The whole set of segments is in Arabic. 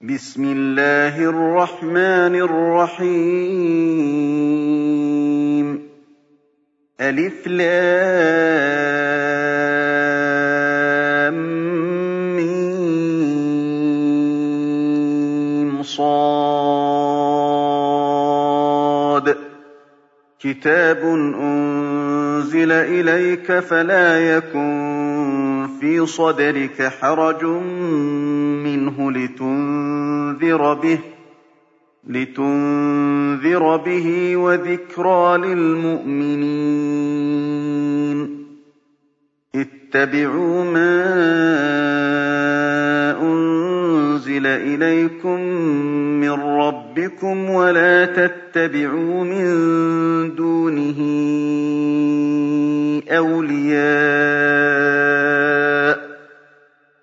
بِسْمِ اللَّهِ الرَّحْمَٰنِ الرَّحِيمِ. المص كِتَابٌ أُنزِلَ إِلَيْكَ فَلَا يَكُن فِي صَدْرِكَ حَرَجٌ مِّنْهُ لِتُنذِرَ بِهِ وَذِكْرَىٰ لِلْمُؤْمِنِينَ. اتَّبِعُوا مَا أُنزِلَ إِلَيْكُم مِّن رَّبِّكُمْ وَلَا تَتَّبِعُوا مِن دُونِهِ أَوْلِيَاءَ ۗ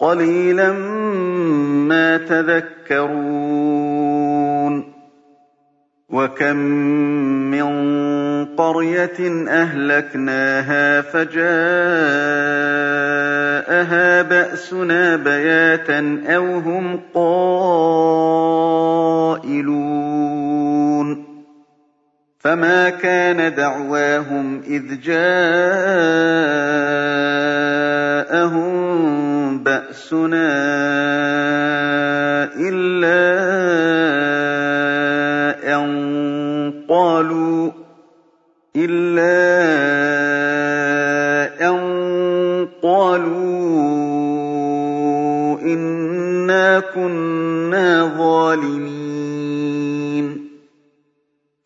قَلِيلًا مَّا تَذَكَّرُونَ. وَكَم مِّن قَرْيَةٍ أَهْلَكْنَاهَا فَجَاءَهَا بَأْسُنَا بَيَاتًا أَوْ هُمْ قَائِلُونَ. فَمَا كَانَ دَعْوَاهُمْ إِذْ جَاءَهُم بَأْسُنَا إِلَّا أَن قَالُوا إِنَّا كُنَّا ظَالِمِينَ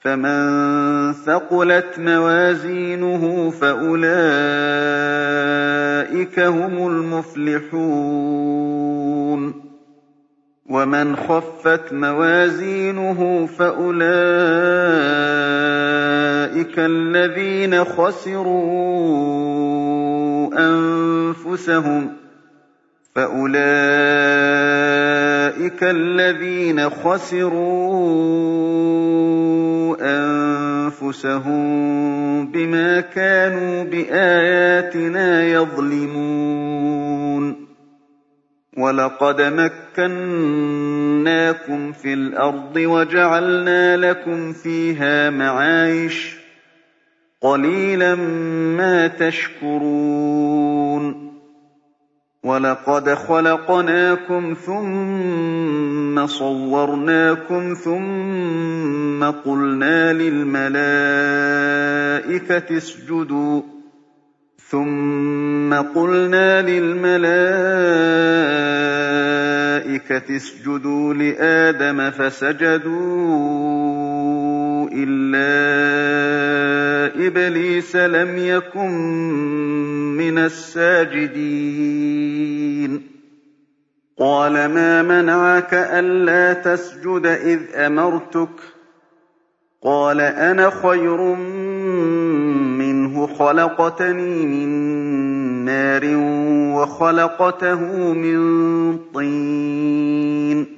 فَمَن ثَقُلَتْ مَوَازِينُهُ فَأُولَٰئِكَ هُمُ الْمُفْلِحُونَ وَمَنْ خَفَّتْ مَوَازِينُهُ فَأُولَٰئِكَ الَّذِينَ خَسِرُوا أَنفُسَهُم بِمَا كَانُوا بِآيَاتِنَا يَظْلِمُونَ. وَلَقَدْ مَكَّنَّاكُمْ فِي الْأَرْضِ وَجَعَلْنَا لَكُمْ فِيهَا مَعَايِشَ ۗ قَلِيلًا مَّا تَشْكُرُونَ. وَلَقَدْ خَلَقْنَاكُمْ ثُمَّ صَوَّرْنَاكُمْ ثُمَّ قُلْنَا لِلْمَلَائِكَةِ اسْجُدُوا ثُمَّ قُلْنَا لِلْمَلَائِكَةِ اسْجُدُوا لِآدَمَ فَسَجَدُوا إِلَّا إِبْلِيسَ لَمْ يَكُن مِّنَ السَّاجِدِينَ. قَالَ مَا مَنَعَكَ أَلَّا تَسْجُدَ إِذْ أَمَرْتُكَ ۖ؟ قَالَ أَنَا خَيْرٌ مِّنْهُ خَلَقْتَنِي مِن نَّارٍ وَخَلَقْتَهُ مِن طِينٍ.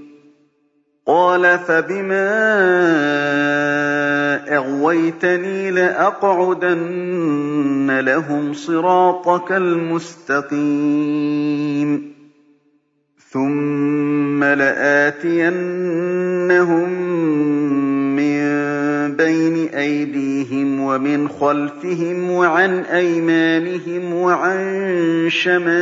قَالَ فَبِمَا أَغْوَيْتَنِي لَأَقْعُدَنَّ لَهُمْ صِرَاطَكَ الْمُسْتَقِيمَ. ثُمَّ لَآتِيَنَّهُم بَيْنِ أَيْدِيهِمْ وَمِنْ خَلْفِهِمْ وَعَنْ أَيْمَانِهِمْ وَعَن شَمَائِلِهِمْ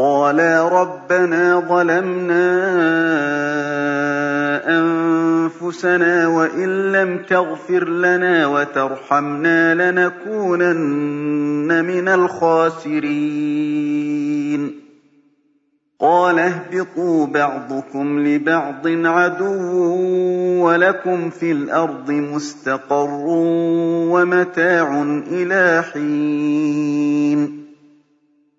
قَالَا رَبَّنَا ظَلَمْنَا أَنفُسَنَا وَإِن لَّمْ تَغْفِرْ لَنَا وَتَرْحَمْنَا لَنَكُونَنَّ مِنَ الْخَاسِرِينَ قَالَ اهْبِطُوا بَعْضُكُمْ لِبَعْضٍ عَدُوٌّ وَلَكُمْ فِي الْأَرْضِ مُسْتَقَرٌّ وَمَتَاعٌ إِلَىٰ حِينٍ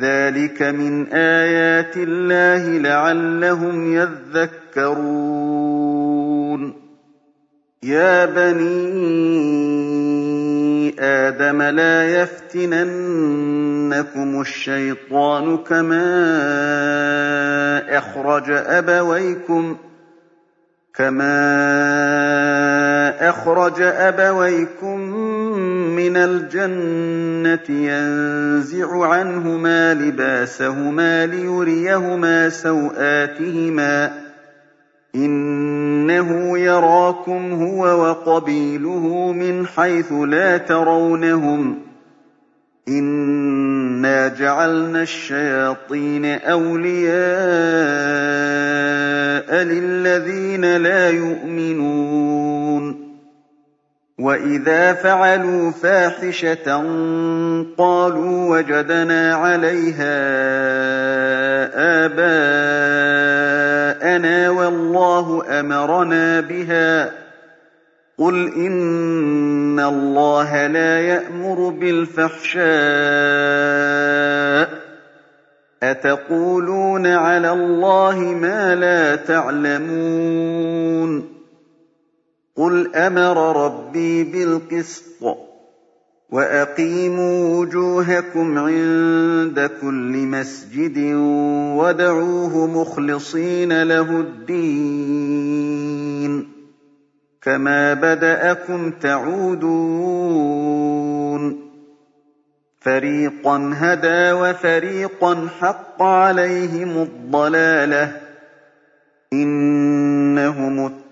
ذَٰلِكَ مِنْ آيَاتِ اللَّهِ لَعَلَّهُمْ يَذَّكَّرُونَ. يَا بَنِي آدَمَ لَا يَفْتِنَنَّكُمُ الشَّيْطَانُ كَمَا أَخْرَجَ أَبَوَيْكُمْ كَمَا أَخْرَجَ أَبَوَيْكُم مِّنَ الْجَنَّةِ يَنزِعُ عَنْهُمَا لِبَاسَهُمَا لِيُرِيَهُمَا سَوْآتِهِمَا ۗ. إِنَّهُ يَرَاكُمْ هُوَ وَقَبِيلُهُ مِنْ حَيْثُ لَا تَرَوْنَهُمْ ۗ. إِنَّا جَعَلْنَا الشَّيَاطِينَ أَوْلِيَاءَ لِلَّذِينَ لَا يُؤْمِنُونَ. وَإِذَا فَعَلُوا فَاحِشَةً قَالُوا وَجَدْنَا عَلَيْهَا آبَاءَنَا وَاللَّهُ أَمَرَنَا بِهَا ۗ قُلْ إِنَّ اللَّهَ لَا يَأْمُرُ بِالْفَحْشَاءِ ۖ أَتَقُولُونَ عَلَى اللَّهِ مَا لَا تَعْلَمُونَ قُلْ أَمَرَ رَبِّي بِالْقِسْطِ ۖ وَأَقِيمُوا وُجُوهَكُمْ عِندَ كُلِّ مَسْجِدٍ وَادْعُوهُ مُخْلِصِينَ لَهُ الدِّينَ كَمَا بَدَأَكُمْ تَعُودُونَ فَرِيقًا هَدَىٰ وَفَرِيقًا حَقَّ عَلَيْهِمُ الضَّلَالَةُ ۗ إِنَّهُمُ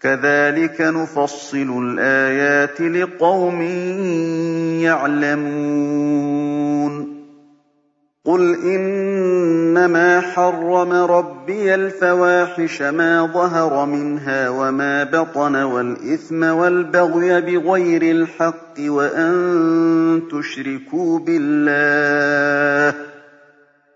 كَذَٰلِكَ نُفَصِّلُ الْآيَاتِ لِقَوْمٍ يَعْلَمُونَ. قُلْ إِنَّمَا حَرَّمَ رَبِّيَ الْفَوَاحِشَ مَا ظَهَرَ مِنْهَا وَمَا بَطَنَ وَالْإِثْمَ وَالْبَغْيَ بِغَيْرِ الْحَقِّ وَأَن تُشْرِكُوا بِاللَّهِ.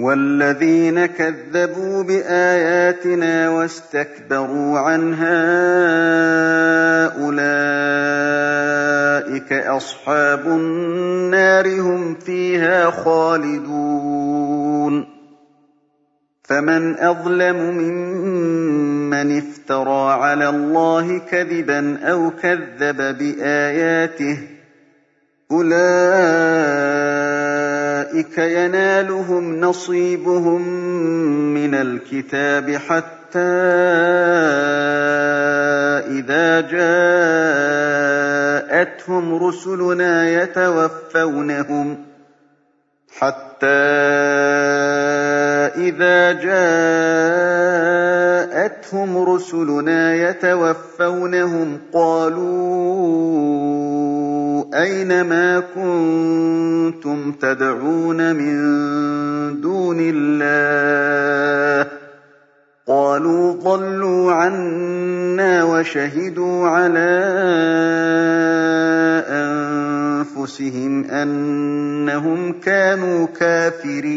وَالَّذِينَ كَذَّبُوا بِآيَاتِنَا وَاسْتَكْبَرُوا عَنْهَا أُولَٰئِكَ أَصْحَابُ النَّارِ ۖ هُمْ فِيهَا خَالِدُونَ. فَمَنْ أَظْلَمُ مِمَّنِ افْتَرَىٰ عَلَى اللَّهِ كَذِبًا أَوْ كَذَّبَ بِآيَاتِهِ ۚ أُولَٰئِكَ يَنَالُهُمْ نَصِيبُهُم مِّنَ الْكِتَابِ حَتَّىٰ إِذَا جَاءَتْهُمْ رُسُلُنَا يَتَوَفَّوْنَهُمْ قَالُوا أَيْنَ مَا كُنتُمْ تَدْعُونَ مِن دُونِ اللَّهِ ۖ؟ قَالُوا ضَلُّوا عَنَّا وَشَهِدُوا عَلَىٰ أَنفُسِهِمْ أَنَّهُمْ كَانُوا كَافِرِينَ.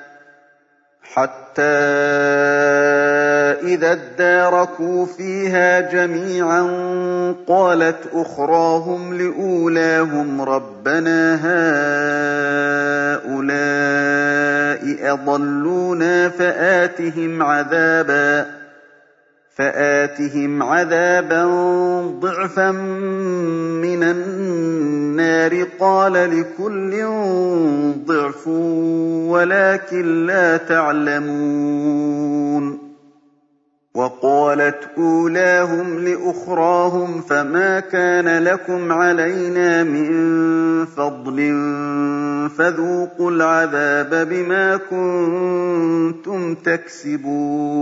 قَالَتْ أُخْرَاهُمْ لِأُولَاهُمْ رَبَّنَا هَٰؤُلَاءِ أَضَلُّونَا فَآتِهِمْ عَذَابًا ضِعْفًا مِّنَ النَّارِ ۖ قَالَ لِكُلٍّ ضِعْفٌ وَلَٰكِن لَّا تَعْلَمُونَ. وَقَالَتْ أُولَاهُمْ لِأُخْرَاهُمْ فَمَا كَانَ لَكُمْ عَلَيْنَا مِن فَضْلٍ فَذُوقُوا الْعَذَابَ بِمَا كُنتُمْ تَكْسِبُونَ.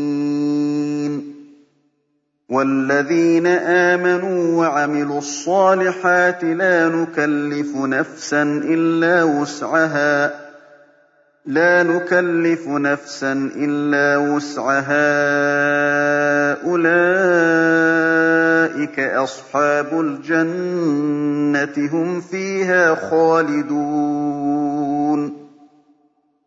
وَالَّذِينَ آمَنُوا وَعَمِلُوا الصَّالِحَاتِ لَا نُكَلِّفُ نَفْسًا إِلَّا وُسْعَهَا لا نكلف نفسا إلا وسعها. أولئك أصحاب الجنة هم فيها خالدون.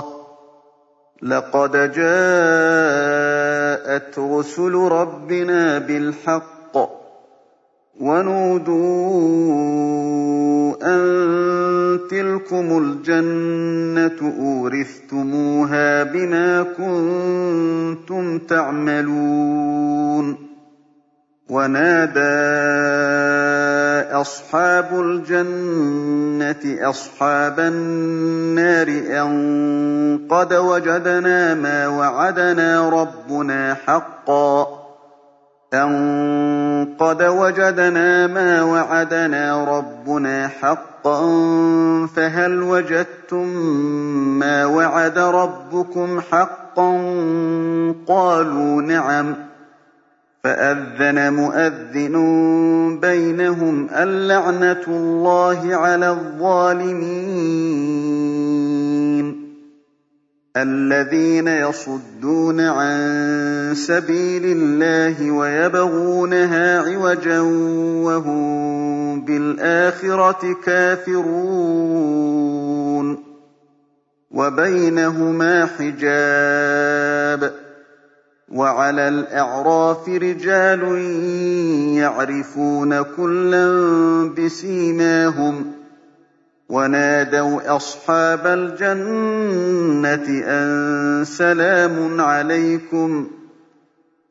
ۖ. لَقَدْ جَاءَتْ رُسُلُ رَبِّنَا بِالْحَقِّ ۖ وَنُودُوا أَن تِلْكُمُ الْجَنَّةُ أُورِثْتُمُوهَا بِمَا كُنتُمْ تَعْمَلُونَ وَنَادَىٰ أَصْحَابُ الْجَنَّةِ أَصْحَابَ النَّارِ أَن قَدْ وَجَدْنَا مَا وَعَدَنَا رَبُّنَا حَقًّا. أَن قَدْ وَجَدْنَا مَا وَعَدَنَا رَبُّنَا حَقًّا. فَهَلْ وَجَدتُّم مَّا وَعَدَ رَبُّكُمْ حَقًّا ۖ؟ قَالُوا نَعَمْ ۚ. فَأَذَّنَ مُؤَذِّنٌ بَيْنَهُمْ اللَّعْنَةُ اللَّهِ عَلَى الظَّالِمِينَ الَّذِينَ يَصُدُّونَ عَن سَبِيلِ اللَّهِ وَيَبْغُونَهَا عِوَجًا وَهُم بِالْآخِرَةِ كَافِرُونَ وَبَيْنَهُمَا حِجَابٌ ۚ وَعَلَى الْأَعْرَافِ رِجَالٌ يَعْرِفُونَ كُلًّا بِسِيمَاهُمْ ۚ وَنَادَوْا أَصْحَابَ الْجَنَّةِ أَن سَلَامٌ عَلَيْكُمْ ۚ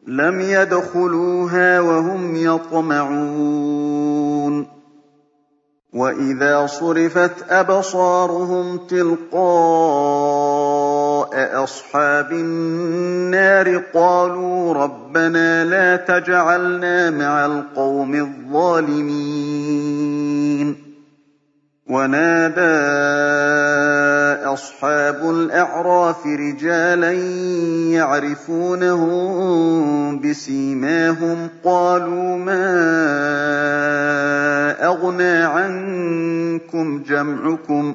لَمْ يَدْخُلُوهَا وَهُمْ يَطْمَعُونَ وَإِذَا صُرِفَتْ أَبْصَارُهُمْ تِلْقَاءَ أَصْحَابِ النَّارِ قَالُوا رَبَّنَا لَا تَجْعَلْنَا مَعَ الْقَوْمِ الظَّالِمِينَ وَنَادَىٰ أَصْحَابُ الْأَعْرَافِ رِجَالًا يَعْرِفُونَهُم بِسِيمَاهُمْ قَالُوا مَا أَغْنَىٰ عَنكُمْ جَمْعُكُمْ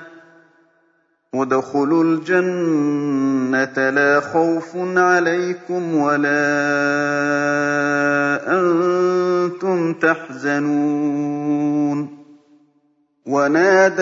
ادْخُلُوا الْجَنَّةَ لَا خَوْفٌ عَلَيْكُمْ وَلَا أَنتُمْ تَحْزَنُونَ. وَنَادَىٰ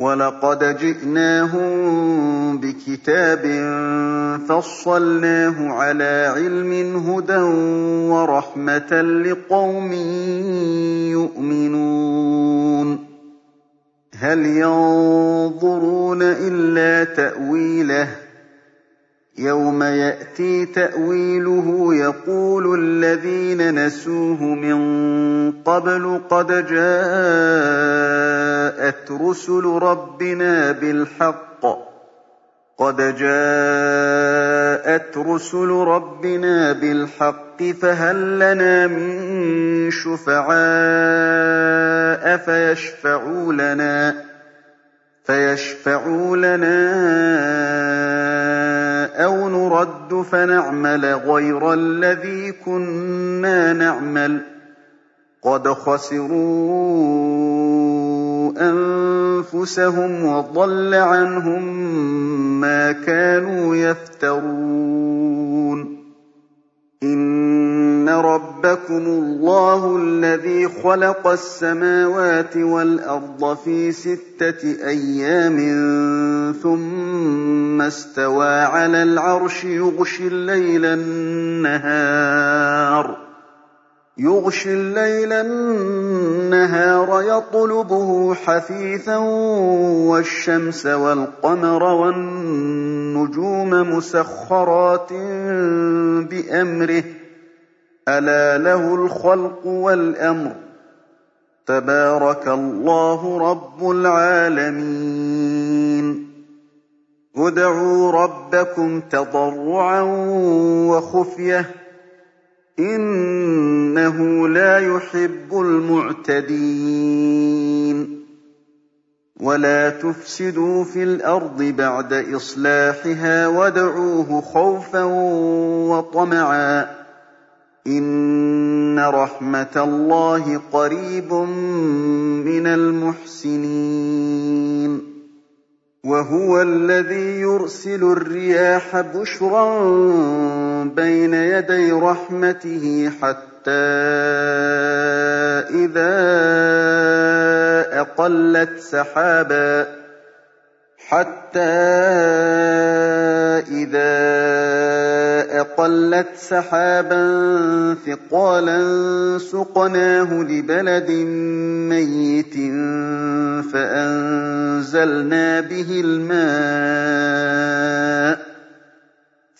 وَلَقَدْ جِئْنَاهُم بِكِتَابٍ فَصَّلْنَاهُ عَلَىٰ عِلْمٍ هُدًى وَرَحْمَةً لِّقَوْمٍ يُؤْمِنُونَ هَلْ يَنظُرُونَ إِلَّا تَأْوِيلَهُ ۚ يَوْمَ يَأْتِي تَأْوِيلُهُ يَقُولُ الَّذِينَ نَسُوهُ مِن قَبْلُ قَدْ جَاءَتْ رُسُلُ رَبِّنَا بِالْحَقِّ قَدْ جَاءَتْ رُسُلُ رَبِّنَا بِالْحَقِّ فَهَل لَّنَا مِن شُفَعَاءَ فَيَشْفَعُوا لَنَا فيشفعوا لنا أَوْ نُرَدُّ فَنَعْمَلَ غَيْرَ الَّذِي كُنَّا نَعْمَلُ ۚ قَدْ خَسِرُوا أَنفُسَهُمْ وَضَلَّ عَنْهُم مَّا كَانُوا يَفْتَرُونَ إِنَّ رَبَّكُمُ اللَّهُ الَّذِي خَلَقَ السَّمَاوَاتِ وَالْأَرْضَ فِي سِتَّةِ أَيَّامٍ ثُمَّ اسْتَوَىٰ عَلَى الْعَرْشِ يُغْشِي اللَّيْلَ النَّهَارَ يَطْلُبُهُ حَثِيثًا وَالشَّمْسَ وَالْقَمَرَ وَالنُّجُومَ مُسَخَّرَاتٍ بِأَمْرِهِ ۗ. أَلَا لَهُ الْخَلْقُ وَالْأَمْرُ ۗ. تَبَارَكَ اللَّهُ رَبُّ الْعَالَمِينَ. ادْعُوا رَبَّكُمْ تَضَرُّعًا وَخُفْيَةً ۚ. إِنَّهُ لَا يُحِبُّ الْمُعْتَدِينَ. وَلَا تُفْسِدُوا فِي الْأَرْضِ بَعْدَ إِصْلَاحِهَا وَادْعُوهُ خَوْفًا وَطَمَعًا ۚ إِنَّ رَحْمَتَ اللَّهِ قَرِيبٌ مِّنَ الْمُحْسِنِينَ وَهُوَ الَّذِي يُرْسِلُ الرِّيَاحَ بُشْرًا بَيْنَ يَدَيْ رَحْمَتِهِ حَتَّىٰ إِذَا أَقَلَّتْ سَحَابًا ثِقَالًا سُقْنَاهُ لِبَلَدٍ مَّيِّتٍ فَأَنزَلْنَا بِهِ الْمَاءَ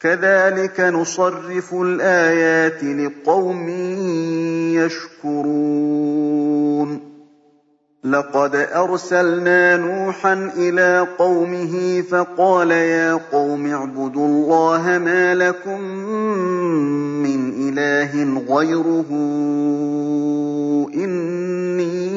كَذَٰلِكَ نُصَرِّفُ الْآيَاتِ لِقَوْمٍ يَشْكُرُونَ. لَقَدْ أَرْسَلْنَا نُوحًا إِلَىٰ قَوْمِهِ فَقَالَ يَا قَوْمِ اعْبُدُوا اللَّهَ مَا لَكُم مِّنْ إِلَٰهٍ غَيْرُهُ. إِنِّي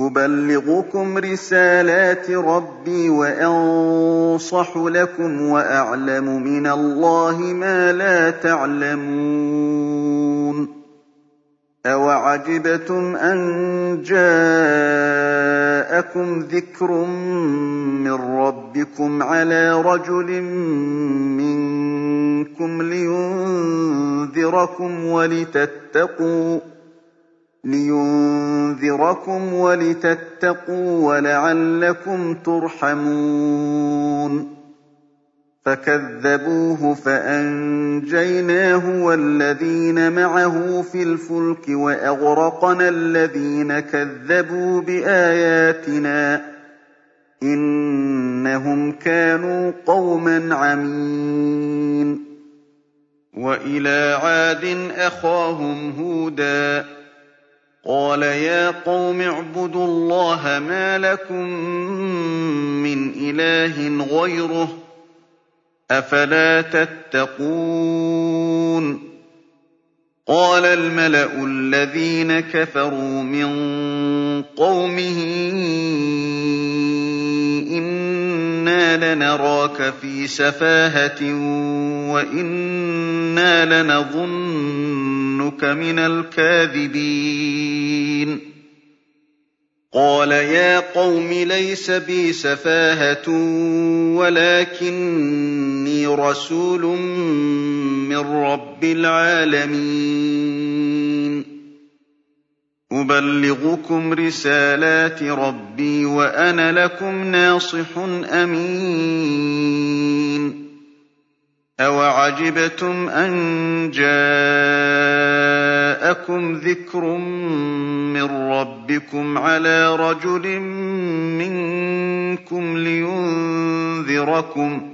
أُبَلِّغُكُمْ رِسَالَاتِ رَبِّي وَأَنصَحُ لَكُمْ وَأَعْلَمُ مِنَ اللَّهِ مَا لَا تَعْلَمُونَ أَوَعَجِبْتُمْ أَن جَاءَكُم ذِكْرٌ مِّن رَّبِّكُمْ عَلَىٰ رَجُلٍ مِّنكُمْ لِيُنذِرَكُمْ وَلِتَتَّقُوا وَلَعَلَّكُمْ تُرْحَمُونَ. فَكَذَّبُوهُ فَأَنجَيْنَاهُ وَالَّذِينَ مَعَهُ فِي الْفُلْكِ وَأَغْرَقْنَا الَّذِينَ كَذَّبُوا بِآيَاتِنَا ۚ إِنَّهُمْ كَانُوا قَوْمًا عَمِينَ. وَإِلَىٰ عَادٍ أَخَاهُمْ هُودًا ۗ قَالَ يَا قَوْمِ اعْبُدُوا اللَّهَ مَا لَكُم مِّنْ إِلَٰهٍ غَيْرُهُ ۖ أَفَلَا تَتَّقُونَ قَالَ الْمَلَأُ الَّذِينَ كَفَرُوا مِن قَوْمِهِ إِنَّا لَنَرَاكَ فِي سَفَاهَةٍ وَإِنَّا لَنَظُنُّكَ مِنَ الْكَاذِبِينَ قَالَ يَا قَوْمِ لَيْسَ بِي سَفَاهَةٌ وَلَٰكِنِّي رَسُولٌ مِّن رَّبِّ الْعَالَمِينَ أُبَلِّغُكُمْ رِسَالَاتِ رَبِّي وَأَنَا لَكُمْ نَاصِحٌ أَمِينٌ أَوَعَجِبْتُمْ أَن جَاءَكُمْ ذِكْرٌ مِّن رَّبِّكُمْ عَلَىٰ رَجُلٍ مِّنكُمْ لِيُنذِرَكُمْ ۖ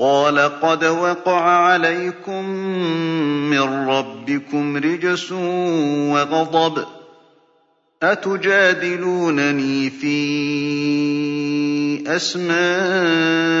قَالَ قَدْ وَقَعَ عَلَيْكُم مِّن رَّبِّكُمْ رِجْسٌ وَغَضَبٌ ۖ أَتُجَادِلُونَنِي فِي أَسْمَاءٍ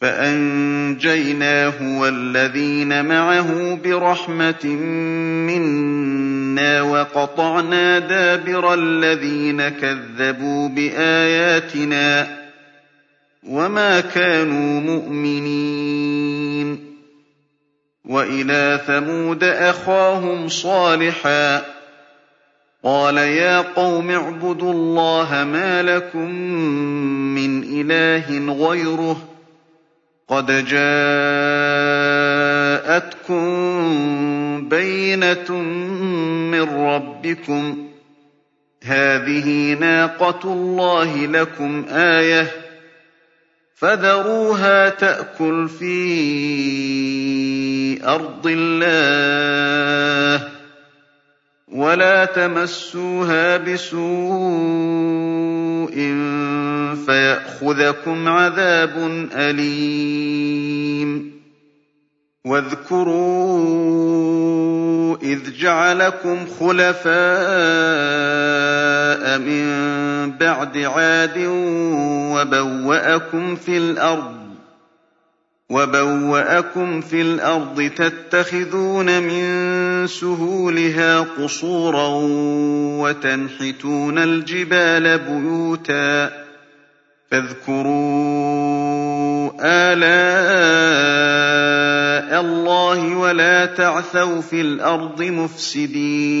فَأَنجَيْنَاهُ وَالَّذِينَ مَعَهُ بِرَحْمَةٍ مِّنَّا وَقَطَعْنَا دَابِرَ الَّذِينَ كَذَّبُوا بِآيَاتِنَا ۖ وَمَا كَانُوا مُؤْمِنِينَ. وَإِلَىٰ ثَمُودَ أَخَاهُمْ صَالِحًا ۚ قَالَ يَا قَوْمِ اعْبُدُوا اللَّهَ مَا لَكُم مِّنْ إِلَٰهٍ غَيْرُهُ ۖ قَدْ جَاءَتْكُم بَيِّنَةٌ مِّن رَّبِّكُمْ ۖ. هَٰذِهِ نَاقَةُ اللَّهِ لَكُمْ آيَةً ۖ فَذَرُوهَا تَأْكُلْ فِي أَرْضِ اللَّهِ ۖ وَلَا تَمَسُّوهَا بِسُوءٍ فَيَأْخُذَكُمْ عَذَابٌ أَلِيمٌ. وَاذْكُرُوا إِذْ جَعَلَكُمْ خُلَفَاءَ مِن بَعْدِ عَادٍ وَبَوَّأَكُمْ فِي الْأَرْضِ وَبَوَّأَكُمْ فِي الْأَرْضِ تَتَّخِذُونَ مِن سُهُولِهَا قُصُورًا وَتَنْحِتُونَ الْجِبَالَ بُيُوتًا فَاذْكُرُوا آلَاءَ اللَّهِ وَلَا تَعْثَوْا فِي الْأَرْضِ مُفْسِدِينَ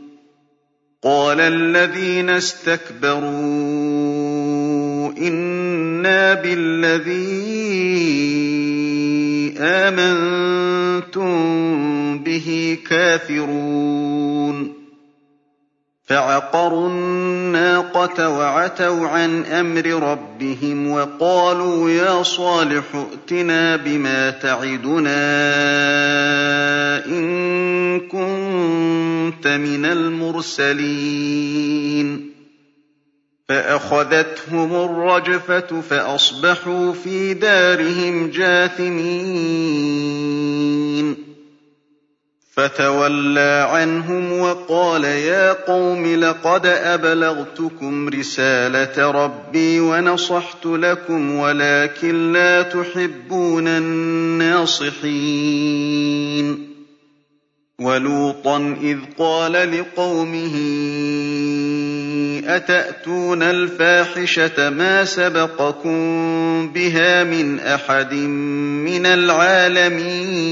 قَالَ الَّذِينَ اسْتَكْبَرُوا إِنَّا بِالَّذِي آمَنتُم بِهِ كَافِرُونَ. فَعَقَرُوا النَّاقَةَ وَعَتَوْا عَنْ أَمْرِ رَبِّهِمْ وَقَالُوا يَا صَالِحُ ائْتِنَا بِمَا تَعِدُنَا إِن كُنتَ مِنَ الْمُرْسَلِينَ. فَأَخَذَتْهُمُ الرَّجْفَةُ فَأَصْبَحُوا فِي دَارِهِمْ جَاثِمِينَ. فَتَوَلَّىٰ عَنْهُمْ وَقَالَ يَا قَوْمِ لَقَدْ أَبْلَغْتُكُمْ رِسَالَةَ رَبِّي وَنَصَحْتُ لَكُمْ وَلَٰكِن لَّا تُحِبُّونَ النَّاصِحِينَ. وَلُوطًا إِذْ قَالَ لِقَوْمِهِ أَتَأْتُونَ الْفَاحِشَةَ مَا سَبَقَكُم بِهَا مِنْ أَحَدٍ مِّنَ الْعَالَمِينَ؟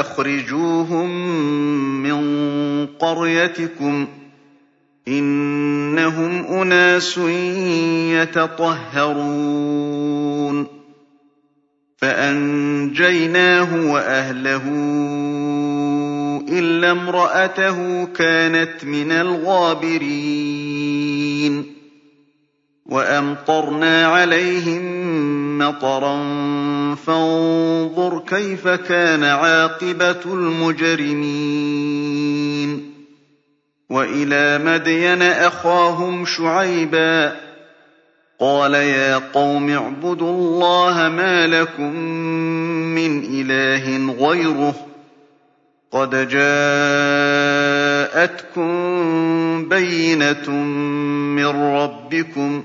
أَخْرِجُوهُم مِّن قَرْيَتِكُمْ ۖ إِنَّهُمْ أُنَاسٌ يَتَطَهَّرُونَ. فَأَنجَيْنَاهُ وَأَهْلَهُ إِلَّا امْرَأَتَهُ كَانَتْ مِنَ الْغَابِرِينَ. وَأَمْطَرْنَا عَلَيْهِم مَّطَرًا فَانظُرْ كَيْفَ كَانَ عَاقِبَةُ الْمُجْرِمِينَ. وَإِلَىٰ مَدْيَنَ أَخَاهُمْ شُعَيْبًا ۗ قَالَ يَا قَوْمِ اعْبُدُوا اللَّهَ مَا لَكُم مِّنْ إِلَٰهٍ غَيْرُهُ ۖ قَدْ جَاءَتْكُم بَيِّنَةٌ مِّن رَّبِّكُمْ ۖ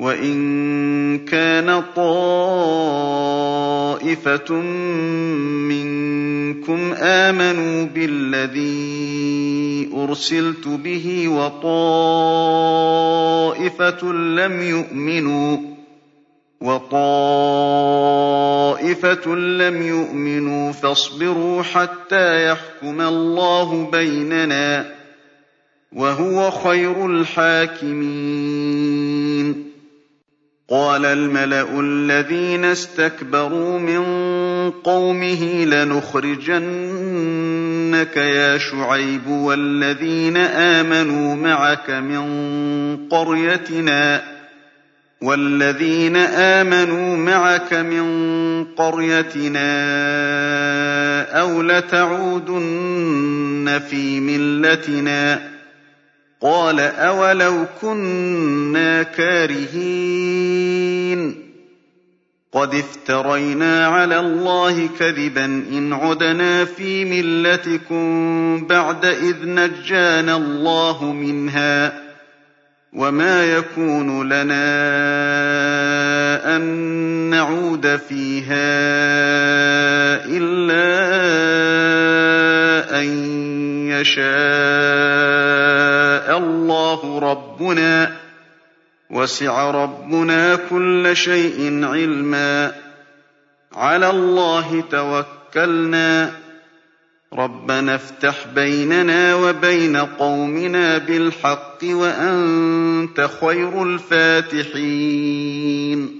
وَإِن كَانَ طَائِفَةٌ مِّنكُمْ آمَنُوا بِالَّذِي أُرْسِلْتُ بِهِ وَطَائِفَةٌ لَّمْ يُؤْمِنُوا فَاصْبِرُوا حَتَّىٰ يَحْكُمَ اللَّهُ بَيْنَنَا ۚ وَهُوَ خَيْرُ الْحَاكِمِينَ قَالَ الْمَلَأُ الَّذِينَ اسْتَكْبَرُوا مِن قَوْمِهِ لَنُخْرِجَنَّكَ يَا شُعَيْبُ وَالَّذِينَ آمَنُوا مَعَكَ مِن قَرْيَتِنَا والذين آمنوا معك من قريتنا أو لتعودن في ملتنا قال أولو كنا كارهين قد افترينا على الله كذبا إن عدنا في ملتكم بعد إذ نجانا الله منها وما يكون لنا أن نعود فيها إلا أن يشاء الله ربنا وسع ربنا كل شيء علما. على الله توكلنا. ربنا افتح بيننا وبين قومنا بالحق وأنت خير الفاتحين.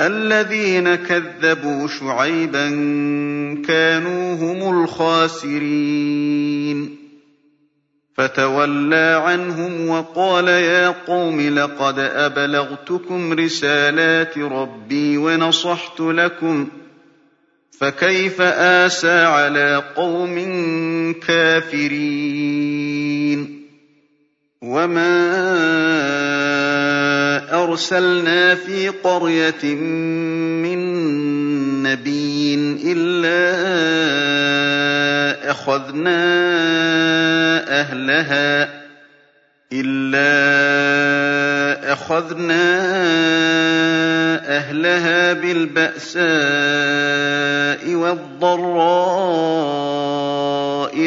الذين كذبوا شعيبا كانوا هم الخاسرين. فتولى عنهم وقال يا قوم لقد أبلغتكم رسالات ربي ونصحت لكم فكيف آسى على قوم كافرين؟ وما أرسلنا في قرية من نبي إلا أخذنا أهلها إلا أخذنا أهلها بالبأساء والضراء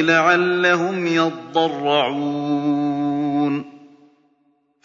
لعلهم يضرعون.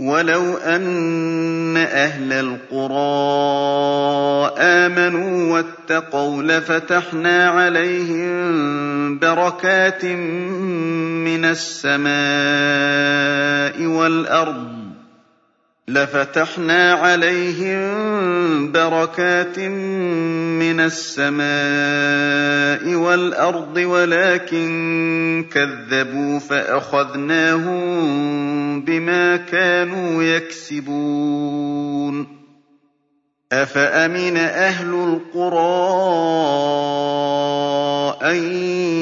وَلَوْ أَنَّ أَهْلَ الْقُرَىٰ آمَنُوا وَاتَّقَوْا لَفَتَحْنَا عَلَيْهِم بَرَكَاتٍ مِّنَ السَّمَاءِ وَالْأَرْضِ لفتحنا عليهم بركات من السماء والأرض ولكن كذبوا فأخذناهم بما كانوا يكسبون. أفأمن أهل القرى أن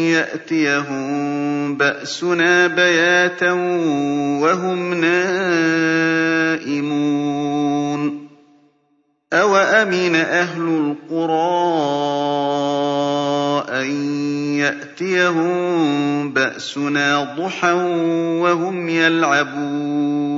يأتيهم بأسنا بياتا وهم نائمون أوأمن أهل القرى أن يأتيهم بأسنا ضحى وهم يلعبون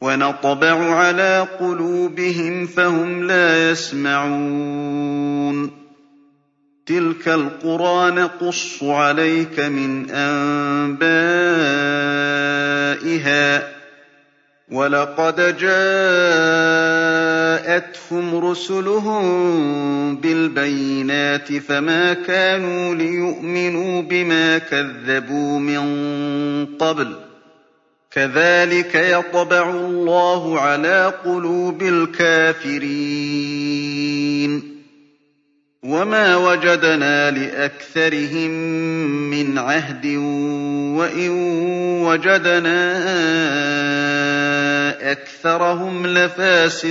وَنَطْبَعُ عَلَىٰ قُلُوبِهِمْ فَهُمْ لَا يَسْمَعُونَ. تِلْكَ الْقُرَىٰ نَقُصُّ عَلَيْكَ مِنْ أَنبَائِهَا ۚ وَلَقَدْ جَاءَتْهُمْ رُسُلُهُم بِالْبَيِّنَاتِ فَمَا كَانُوا لِيُؤْمِنُوا بِمَا كَذَّبُوا مِن قَبْلُ. كَذَٰلِكَ يَطْبَعُ اللَّهُ عَلَىٰ قُلُوبِ الْكَافِرِينَ. وَمَا وَجَدْنَا لِأَكْثَرِهِم مِّنْ عَهْدٍ وَإِن وَجَدْنَا أَكْثَرَهُمْ لَفَاسِقِينَ.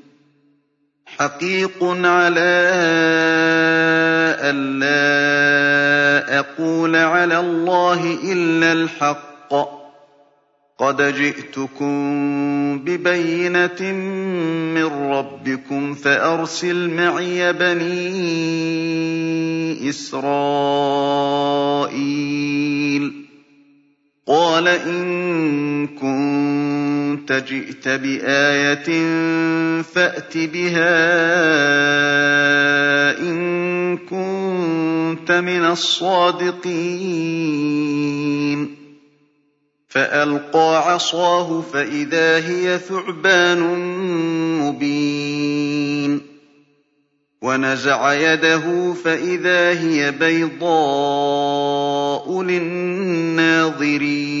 حَقِيقٌ عَلَىٰ أَلَّا أَقُولَ عَلَى اللَّهِ إِلَّا الْحَقَّ ۚ. قَدْ جِئْتُكُم بِبَيِّنَةٍ مِّن رَّبِّكُمْ فَأَرْسِلْ مَعِيَ بَنِي إِسْرَائِيلَ. قَالَ إِن كُنتَ جِئْتَ بِآيَةٍ فَأْتِ بِهَا إِن كُنتَ مِنَ الصَّادِقِينَ. فَأَلْقَىٰ عَصَاهُ فَإِذَا هِيَ ثُعْبَانٌ مُّبِينٌ. وَنَزَعَ يَدَهُ فَإِذَا هِيَ بَيْضَاءُ لِلنَّاظِرِينَ.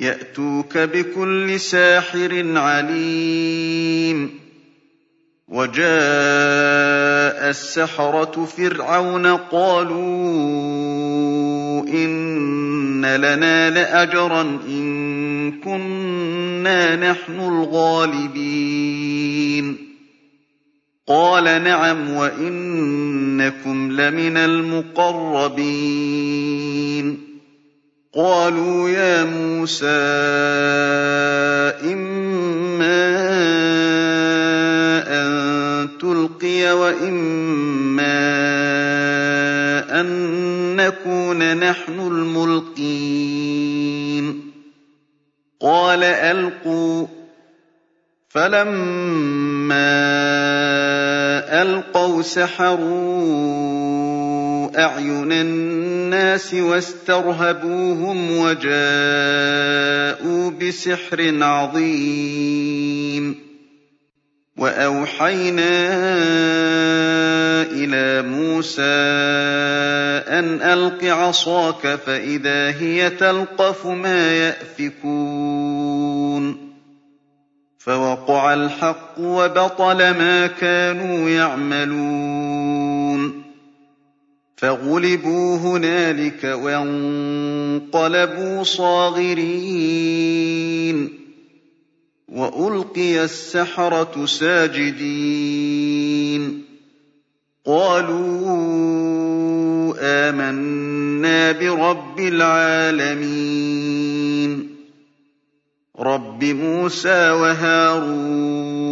يَأْتُوكَ بِكُلِّ سَاحِرٍ عَلِيمٍ. وَجَاءَ السَّحَرَةُ فِرْعَوْنَ قَالُوا إِنَّ لَنَا لَأَجْرًا إِن كُنَّا نَحْنُ الْغَالِبِينَ. قَالَ نَعَمْ وَإِنَّكُمْ لَمِنَ الْمُقَرَّبِينَ. قَالُوا يَا مُوسَىٰ إِمَّا تُلْقِيَ وَإِمَّا أَن نَّكُونَ نَحْنُ الْمُلْقِينَ. قَالَ أَلْقُوا ۖ. فَلَمَّا أَلْقَوْا سَحَرُوا أَعْيُنَ النَّاسِ وَاسْتَرْهَبُوهُمْ وَجَاءُوا بِسِحْرٍ عَظِيمٍ. وَأَوْحَيْنَا إِلَىٰ مُوسَىٰ أَنْ أَلْقِ عَصَاكَ فَإِذَا هِيَ تَلْقَفُ مَا يَأْفِكُونَ. فَوَقَعَ الْحَقُّ وَبَطَلَ مَا كَانُوا يَعْمَلُونَ. فَغُلِبُوا هُنَالِكَ وَانقَلَبُوا صَاغِرِينَ. وَأُلْقِيَ السَّحَرَةُ سَاجِدِينَ. قَالُوا آمَنَّا بِرَبِّ الْعَالَمِينَ. رَبِّ مُوسَىٰ وَهَارُونَ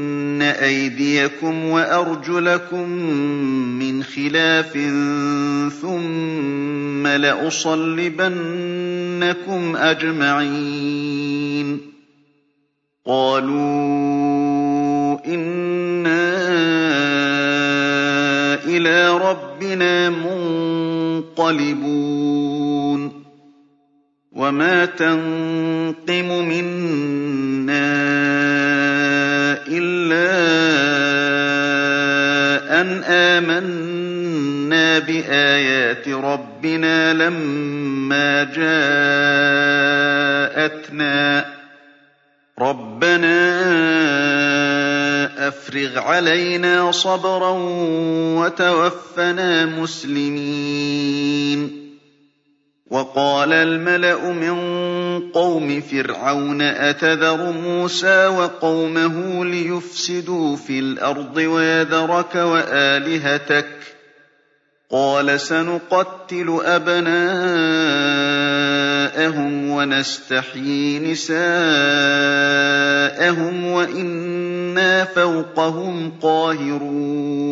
أَيْدِيَكُمْ وَأَرْجُلَكُم مِّنْ خِلَافٍ ثُمَّ لَأُصَلِّبَنَّكُمْ أَجْمَعِينَ. قَالُوا إِنَّا إِلَىٰ رَبِّنَا مُنقَلِبُونَ. وَمَا تَنقِمُ مِنَّا إِلَّا أَنْ آمَنَّا بِآيَاتِ رَبِّنَا لَمَّا جَاءَتْنَا ۚ. رَبَّنَا أَفْرِغْ عَلَيْنَا صَبْرًا وَتَوَفَّنَا مُسْلِمِينَ. وَقَالَ الْمَلَأُ مِن قَوْمِ فِرْعَوْنَ أَتَذَرُ مُوسَىٰ وَقَوْمَهُ لِيُفْسِدُوا فِي الْأَرْضِ وَيَذَرَكَ وَآلِهَتَكَ ۚ قَالَ سَنُقَتِّلُ أَبْنَاءَهُمْ وَنَسْتَحْيِي نِسَاءَهُمْ وَإِنَّا فَوْقَهُمْ قَاهِرُونَ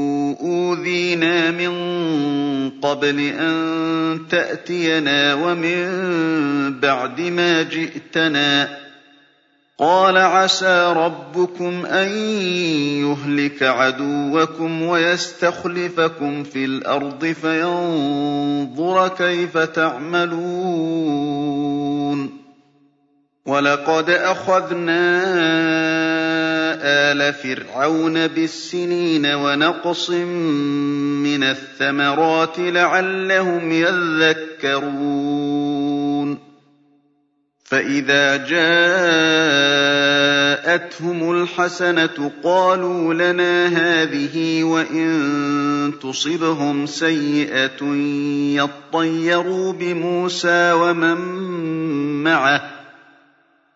أُوذِينَا مِن قَبْلِ أَن تَأْتِيَنَا وَمِن بَعْدِ مَا جِئْتَنَا ۚ قَالَ عَسَىٰ رَبُّكُمْ أَن يُهْلِكَ عَدُوَّكُمْ وَيَسْتَخْلِفَكُمْ فِي الْأَرْضِ فَيَنظُرَ كَيْفَ تَعْمَلُونَ وَلَقَدْ أَخَذْنَا آلَ فِرْعَوْنَ بِالسِّنِينَ وَنَقْصٍ مِّنَ الثَّمَرَاتِ لَعَلَّهُمْ يَذَّكَّرُونَ فَإِذَا جَاءَتْهُمُ الْحَسَنَةُ قَالُوا لَنَا هَٰذِهِ ۖ وَإِن تُصِبْهُمْ سَيِّئَةٌ يَطَّيَّرُوا بِمُوسَىٰ وَمَن مَّعَهُ ۗ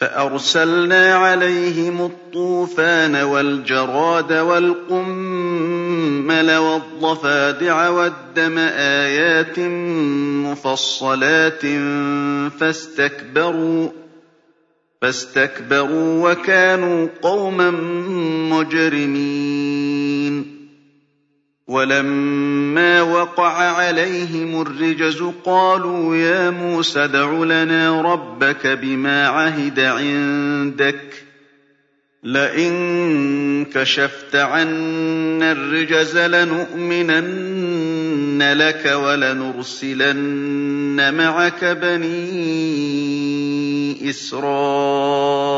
فَأَرْسَلْنَا عَلَيْهِمُ الطُّوفَانَ وَالْجَرَادَ وَالْقُمَّلَ وَالضَّفَادِعَ وَالدَّمَ آيَاتٍ مُّفَصَّلَاتٍ فَاسْتَكْبَرُوا وَكَانُوا قَوْمًا مُّجْرِمِينَ. وَلَمَّا وَقَعَ عَلَيْهِمُ الرِّجْزُ قَالُوا يَا مُوسَى ادْعُ لَنَا رَبَّكَ بِمَا عَهِدَ عِندَكَ ۖ لَئِن كَشَفْتَ عَنَّا الرِّجْزَ لَنُؤْمِنَنَّ لَكَ وَلَنُرْسِلَنَّ مَعَكَ بَنِي إِسْرَائِيلَ.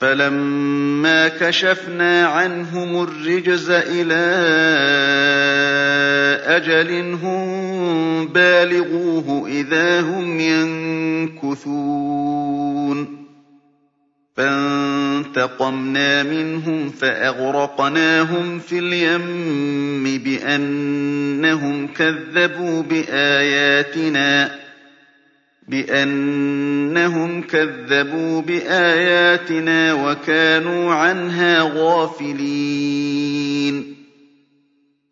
فَلَمَّا كَشَفْنَا عَنْهُمُ الرِّجْزَ إِلَىٰ أَجَلٍ هُم بَالِغُوهُ إِذَا هُمْ يَنكُثُونَ. فَانتَقَمْنَا مِنْهُمْ فَأَغْرَقْنَاهُمْ فِي الْيَمِّ بِأَنَّهُمْ كَذَّبُوا بِآيَاتِنَا. بِأَنَّهُمْ كَذَّبُوا بِآيَاتِنَا وَكَانُوا عَنْهَا غَافِلِينَ.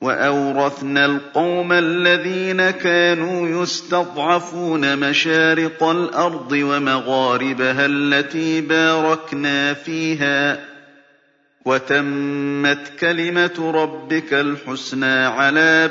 وَأَوْرَثْنَا الْقَوْمَ الَّذِينَ كَانُوا يُسْتَضْعَفُونَ مَشَارِقَ الْأَرْضِ وَمَغَارِبَهَا الَّتِي بَارَكْنَا فِيهَا ۖ. وَتَمَّتْ كَلِمَةُ رَبِّكَ الْحُسْنَىٰ عَلَىٰ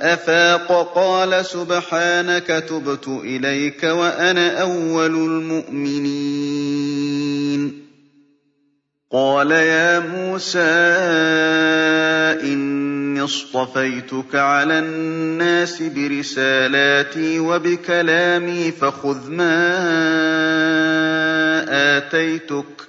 أَفَاقَ. قَالَ سُبْحَانَكَ تُبْتُ إِلَيْكَ وَأَنَا أَوَّلُ الْمُؤْمِنِينَ. قَالَ يَا مُوسَىٰ إِنِّي اصْطَفَيْتُكَ عَلَى النَّاسِ بِرِسَالَاتِي وَبِكَلَامِي فَخُذْ مَا آتَيْتُكَ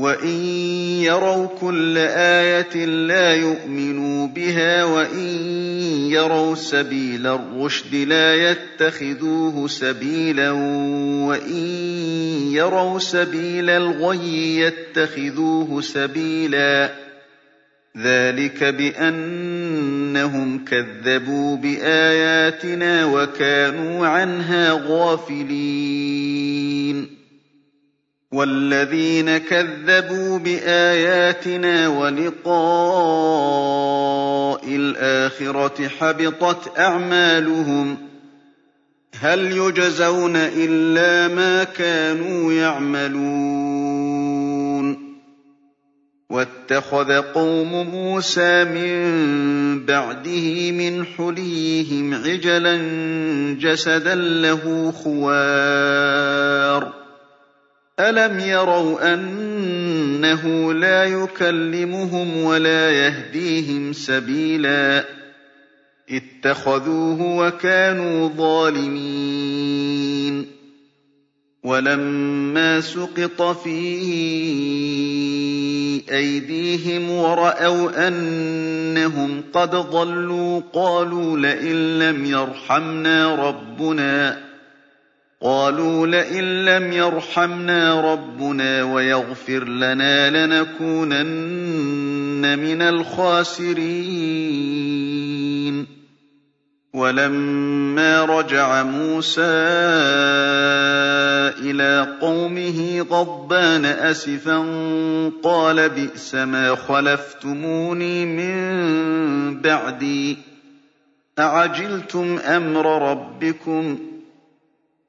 وَإِن يَرَوْا كُلَّ آيَةٍ لَّا يُؤْمِنُوا بِهَا وَإِن يَرَوْا سَبِيلَ الرُّشْدِ لَا يَتَّخِذُوهُ سَبِيلًا وَإِن يَرَوْا سَبِيلَ الْغَيِّ يَتَّخِذُوهُ سَبِيلًا ۚ ذَٰلِكَ بِأَنَّهُمْ كَذَّبُوا بِآيَاتِنَا وَكَانُوا عَنْهَا غَافِلِينَ وَالَّذِينَ كَذَّبُوا بِآيَاتِنَا وَلِقَاءِ الْآخِرَةِ حَبِطَتْ أَعْمَالُهُمْ ۚ هَلْ يُجْزَوْنَ إِلَّا مَا كَانُوا يَعْمَلُونَ وَاتَّخَذَ قَوْمُ مُوسَىٰ مِن بَعْدِهِ مِنْ حُلِيِّهِمْ عِجْلًا جَسَدًا لَّهُ خُوَارٌ أَلَمْ يَرَوْا أَنَّهُ لَا يُكَلِّمُهُمْ وَلَا يَهْدِيهِمْ سَبِيلًا ۘ اتَّخَذُوهُ وَكَانُوا ظَالِمِينَ وَلَمَّا سُقِطَ فِي أَيْدِيهِمْ وَرَأَوْا أَنَّهُمْ قَدْ ضَلُّوا قَالُوا لَئِن لَّمْ يَرْحَمْنَا رَبُّنَا وَيَغْفِرْ لَنَا لَنَكُونَنَّ مِنَ الْخَاسِرِينَ. وَلَمَّا رَجَعَ مُوسَىٰ إِلَىٰ قَوْمِهِ غَضْبَانَ أَسِفًا قَالَ بِئْسَمَا خَلَفْتُمُونِي مِن بَعْدِي ۖ. أَعَجِلْتُمْ أَمْرَ رَبِّكُمْ ۖ؟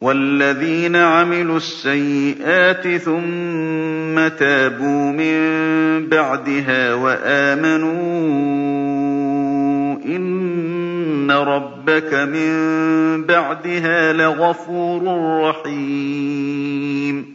وَالَّذِينَ عَمِلُوا السَّيِّئَاتِ ثُمَّ تَابُوا مِن بَعْدِهَا وَآمَنُوا إِنَّ رَبَّكَ مِن بَعْدِهَا لَغَفُورٌ رَّحِيمٌ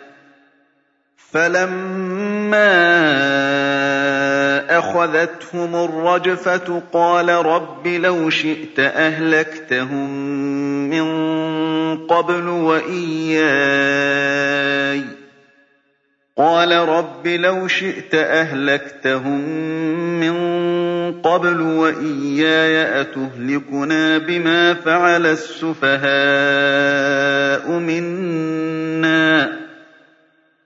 فَلَمَّا أَخَذَتْهُمُ الرَّجْفَةُ قَالَ رَبِّ لَوْ شِئْتَ أَهْلَكْتَهُم مِّن قَبْلُ وَإِيَّايَ قَالَ رَبِّ لَوْ شِئْتَ أَهْلَكْتَهُم مِّن قَبْلُ وَإِيَّايَ أَتُهْلِكُنَا بِمَا فَعَلَ السُّفَهَاءُ مِنَّا ۖ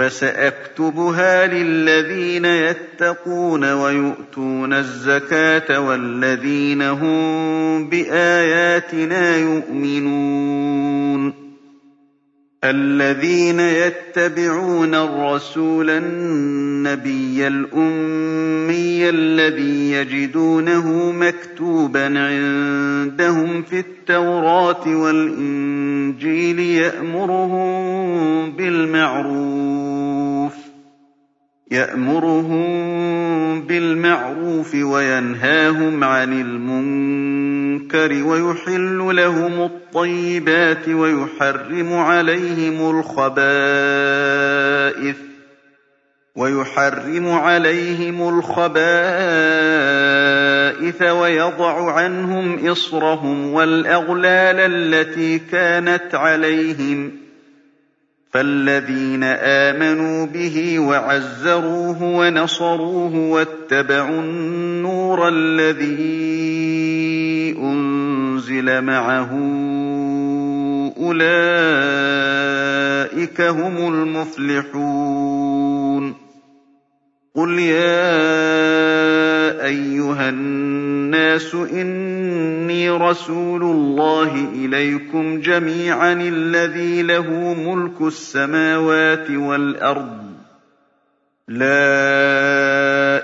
فَسَأَكْتُبُهَا لِلَّذِينَ يَتَّقُونَ وَيُؤْتُونَ الزَّكَاةَ وَالَّذِينَ هُم بِآيَاتِنَا يُؤْمِنُونَ. الَّذِينَ يَتَّبِعُونَ الرَّسُولَ النَّبِيَّ الْأُمِّيَّ الَّذِي يَجِدُونَهُ مَكْتُوبًا عِندَهُمْ فِي التَّوْرَاةِ وَالْإِنجِيلِ يَأْمُرُهُم بِالْمَعْرُوفِ وَيَنْهَاهُمْ عَنِ الْمُنكَرِ وَيُحِلُّ لَهُمُ الطَّيِّبَاتِ وَيُحَرِّمُ عَلَيْهِمُ الْخَبَائِثَ وَيَضَعُ عَنْهُمْ إِصْرَهُمْ وَالْأَغْلَالَ الَّتِي كَانَتْ عَلَيْهِمْ ۚ فَالَّذِينَ آمَنُوا بِهِ وَعَزَّرُوهُ وَنَصَرُوهُ وَاتَّبَعُوا النُّورَ الَّذِي أُنزِلَ مَعَهُ أُولَٰئِكَ هُمُ الْمُفْلِحُونَ. قُلْ يَا أَيُّهَا النَّاسُ إِنِّي رَسُولُ اللَّهِ إِلَيْكُمْ جَمِيعًا الَّذِي لَهُ مُلْكُ السَّمَاوَاتِ وَالْأَرْضِ ۖ. لَا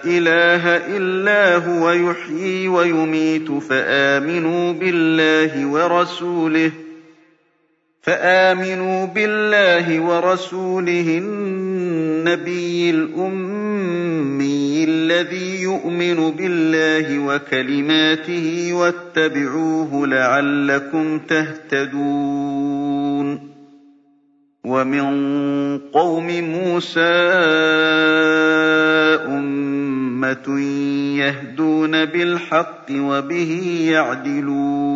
إله إلا هو يحيي ويميت فآمنوا بالله ورسوله. فآمنوا بالله ورسوله النبي الأمي الذي يؤمن بالله وكلماته واتبعوه لعلكم تهتدون. ومن قوم موسى أمة يهدون بالحق وبه يعدلون.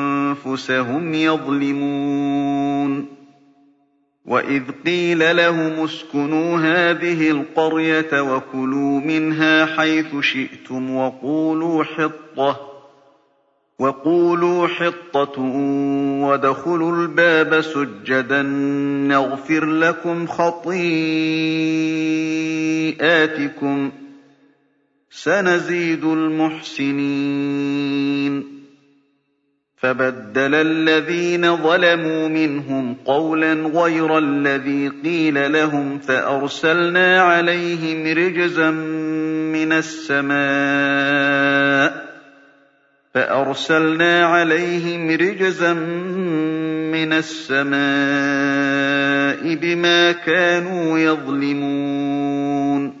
يَظْلِمُونَ. وَإِذْ قِيلَ لَهُمُ اسْكُنُوا هَٰذِهِ الْقَرْيَةَ وَكُلُوا مِنْهَا حَيْثُ شِئْتُمْ وَقُولُوا حِطَّةٌ وَقُولُوا حِطَّةٌ وَادْخُلُوا الْبَابَ سُجَّدًا نَّغْفِرْ لَكُمْ خَطِيئَاتِكُمْ ۚ سَنَزِيدُ الْمُحْسِنِينَ. فَبَدَّلَ الَّذِينَ ظَلَمُوا مِنْهُمْ قَوْلًا غَيْرَ الَّذِي قِيلَ لَهُمْ فَأَرْسَلْنَا عَلَيْهِمْ رِجْزًا مِّنَ السَّمَاءِ فَأَرْسَلْنَا عَلَيْهِمْ رِجْزًا مِّنَ السَّمَاءِ بِمَا كَانُوا يَظْلِمُونَ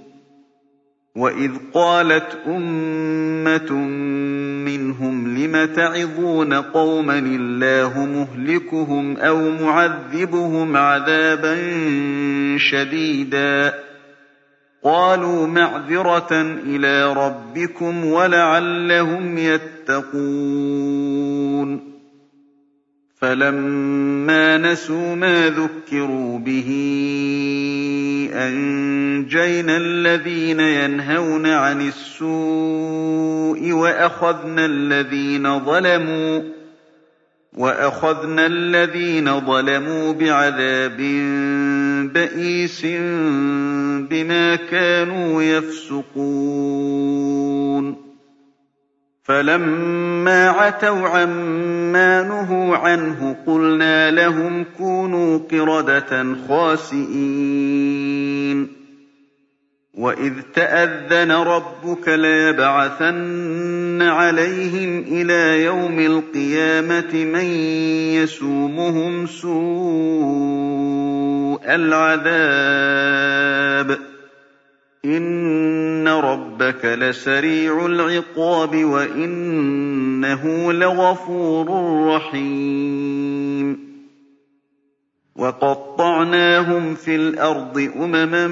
وإذ قالت أمة منهم لم تعظون قوما الله مهلكهم أو معذبهم عذابا شديدا قالوا معذرة إلى ربكم ولعلهم يتقون فلما نسوا ما ذكروا به أنجينا الذين ينهون عن السوء وأخذنا الذين ظلموا وأخذنا الذين ظلموا بعذاب بئيس بما كانوا يفسقون فَلَمَّا عَتَوْا عَمَّا نُهُوا عَنْهُ قُلْنَا لَهُمْ كُونُوا قِرَدَةً خَاسِئِينَ. وَإِذْ تَأَذَّنَ رَبُّكَ لَيَبْعَثَنَّ عَلَيْهِمْ إِلَىٰ يَوْمِ الْقِيَامَةِ مَن يَسُومُهُمْ سُوءَ الْعَذَابِ. إِنَّ رَبَّكَ لَسَرِيعُ الْعِقَابِ وَإِنَّهُ لَغَفُورٌ رَّحِيمٌ وَقَطَّعْنَاهُمْ فِي الْأَرْضِ أُمَمًا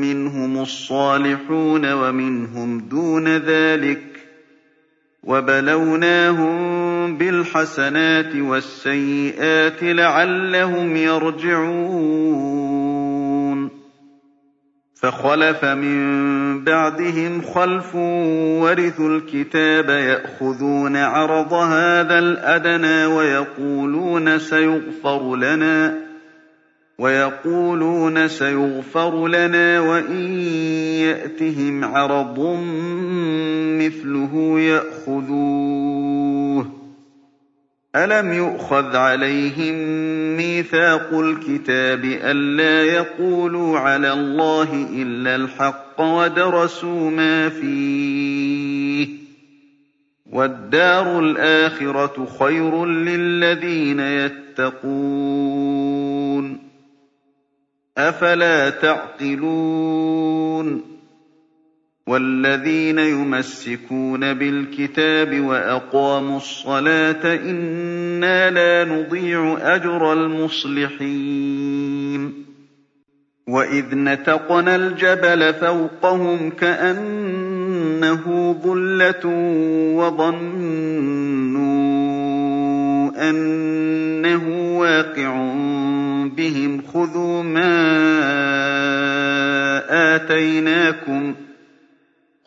مِّنْهُمُ الصَّالِحُونَ وَمِنْهُمْ دُونَ ذَٰلِكَ ۖ وَبَلَوْنَاهُم بِالْحَسَنَاتِ وَالسَّيِّئَاتِ لَعَلَّهُمْ يَرْجِعُونَ فَخَلَفَ مِن بَعْدِهِمْ خَلْفٌ وَرِثُوا الْكِتَابَ يَأْخُذُونَ عَرَضَ هَٰذَا الْأَدْنَىٰ وَيَقُولُونَ سَيُغْفَرُ لَنَا وَيَقُولُونَ سَيُغْفَرُ لَنَا وَإِن يَأْتِهِمْ عَرَضٌ مِّثْلُهُ يَأْخُذُوهُ ۚ. أَلَمْ يُؤْخَذْ عَلَيْهِم مِّيثَاقُ الْكِتَابِ أَلَّا يَقُولُوا عَلَى اللَّهِ إِلَّا الْحَقَّ وَدَرَسُوا مَا فِيهِ ۗ وَالدَّارُ الْآخِرَةُ خَيْرٌ لِّلَّذِينَ يَتَّقُونَ أَفَلَا تَعْقِلُونَ وَالَّذِينَ يُمَسِّكُونَ بِالْكِتَابِ وَأَقَامُوا الصَّلَاةَ إِنَّا لَا نُضِيعُ أَجْرَ الْمُصْلِحِينَ وَإِذْ نَتَقْنَا الْجَبَلَ فَوْقَهُمْ كَأَنَّهُ ظُلَّةٌ وَظَنُّوا أَنَّهُ وَاقِعٌ بِهِمْ خُذُوا مَا آتَيْنَاكُم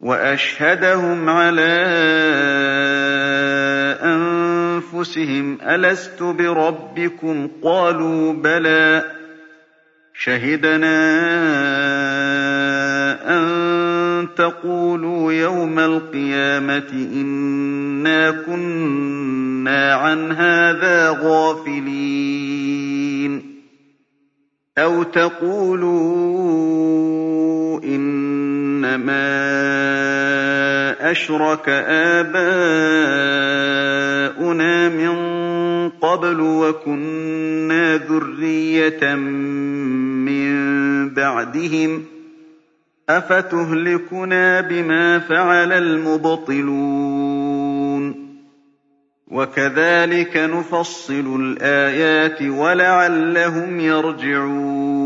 وَأَشْهَدَهُمْ عَلَىٰ أَنفُسِهِمْ أَلَسْتُ بِرَبِّكُمْ ۖ؟ قَالُوا بَلَىٰ ۛ. شَهِدْنَا أَن تَقُولُوا يَوْمَ الْقِيَامَةِ إِنَّا كُنَّا عَنْ هَٰذَا غَافِلِينَ. أَوْ تَقُولُوا إِنَّمَا أَشْرَكَ آبَاؤُنَا مِن قَبْلُ وَكُنَّا ذُرِّيَّةً مِّن بَعْدِهِمْ ۖ أَفَتُهْلِكُنَا بِمَا فَعَلَ الْمُبْطِلُونَ وَكَذَٰلِكَ نُفَصِّلُ الْآيَاتِ وَلَعَلَّهُمْ يَرْجِعُونَ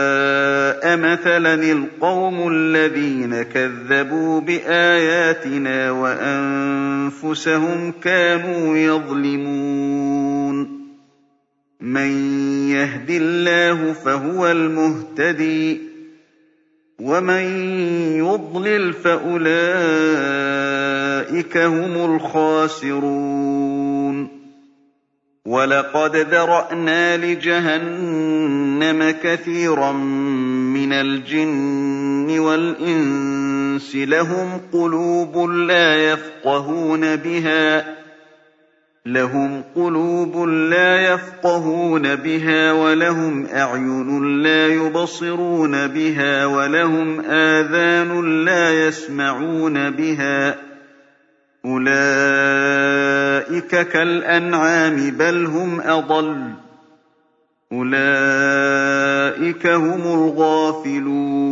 مَثَلًا الْقَوْمُ الَّذِينَ كَذَّبُوا بِآيَاتِنَا وَأَنفُسَهُمْ كَانُوا يَظْلِمُونَ. مَن يَهْدِ اللَّهُ فَهُوَ الْمُهْتَدِي ۖ وَمَن يُضْلِلْ فَأُولَٰئِكَ هُمُ الْخَاسِرُونَ. وَلَقَدْ ذَرَأْنَا لِجَهَنَّمَ كَثِيرًا مِّنَ الْجِنِّ وَالْإِنسِ ۖ لَهُمْ قُلُوبٌ لَّا يَفْقَهُونَ بِهَا وَلَهُمْ أَعْيُنٌ لَّا يُبْصِرُونَ بِهَا وَلَهُمْ آذَانٌ لَّا يَسْمَعُونَ بِهَا ۚ. أُولَٰئِكَ كَالْأَنْعَامِ بَلْ هُمْ أَضَلُّ ۚ. أُولَٰئِكَ هُمُ الْغَافِلُونَ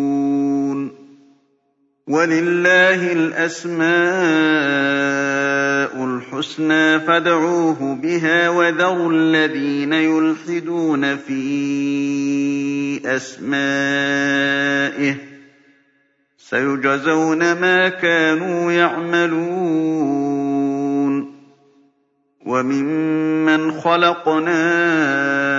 وَلِلَّهِ الْأَسْمَاءُ الْحُسْنَىٰ فَادْعُوهُ بِهَا ۖ وَذَرُوا الَّذِينَ يُلْحِدُونَ فِي أَسْمَائِهِ ۚ سَيُجْزَوْنَ مَا كَانُوا يَعْمَلُونَ وَمِمَّنْ خَلَقْنَا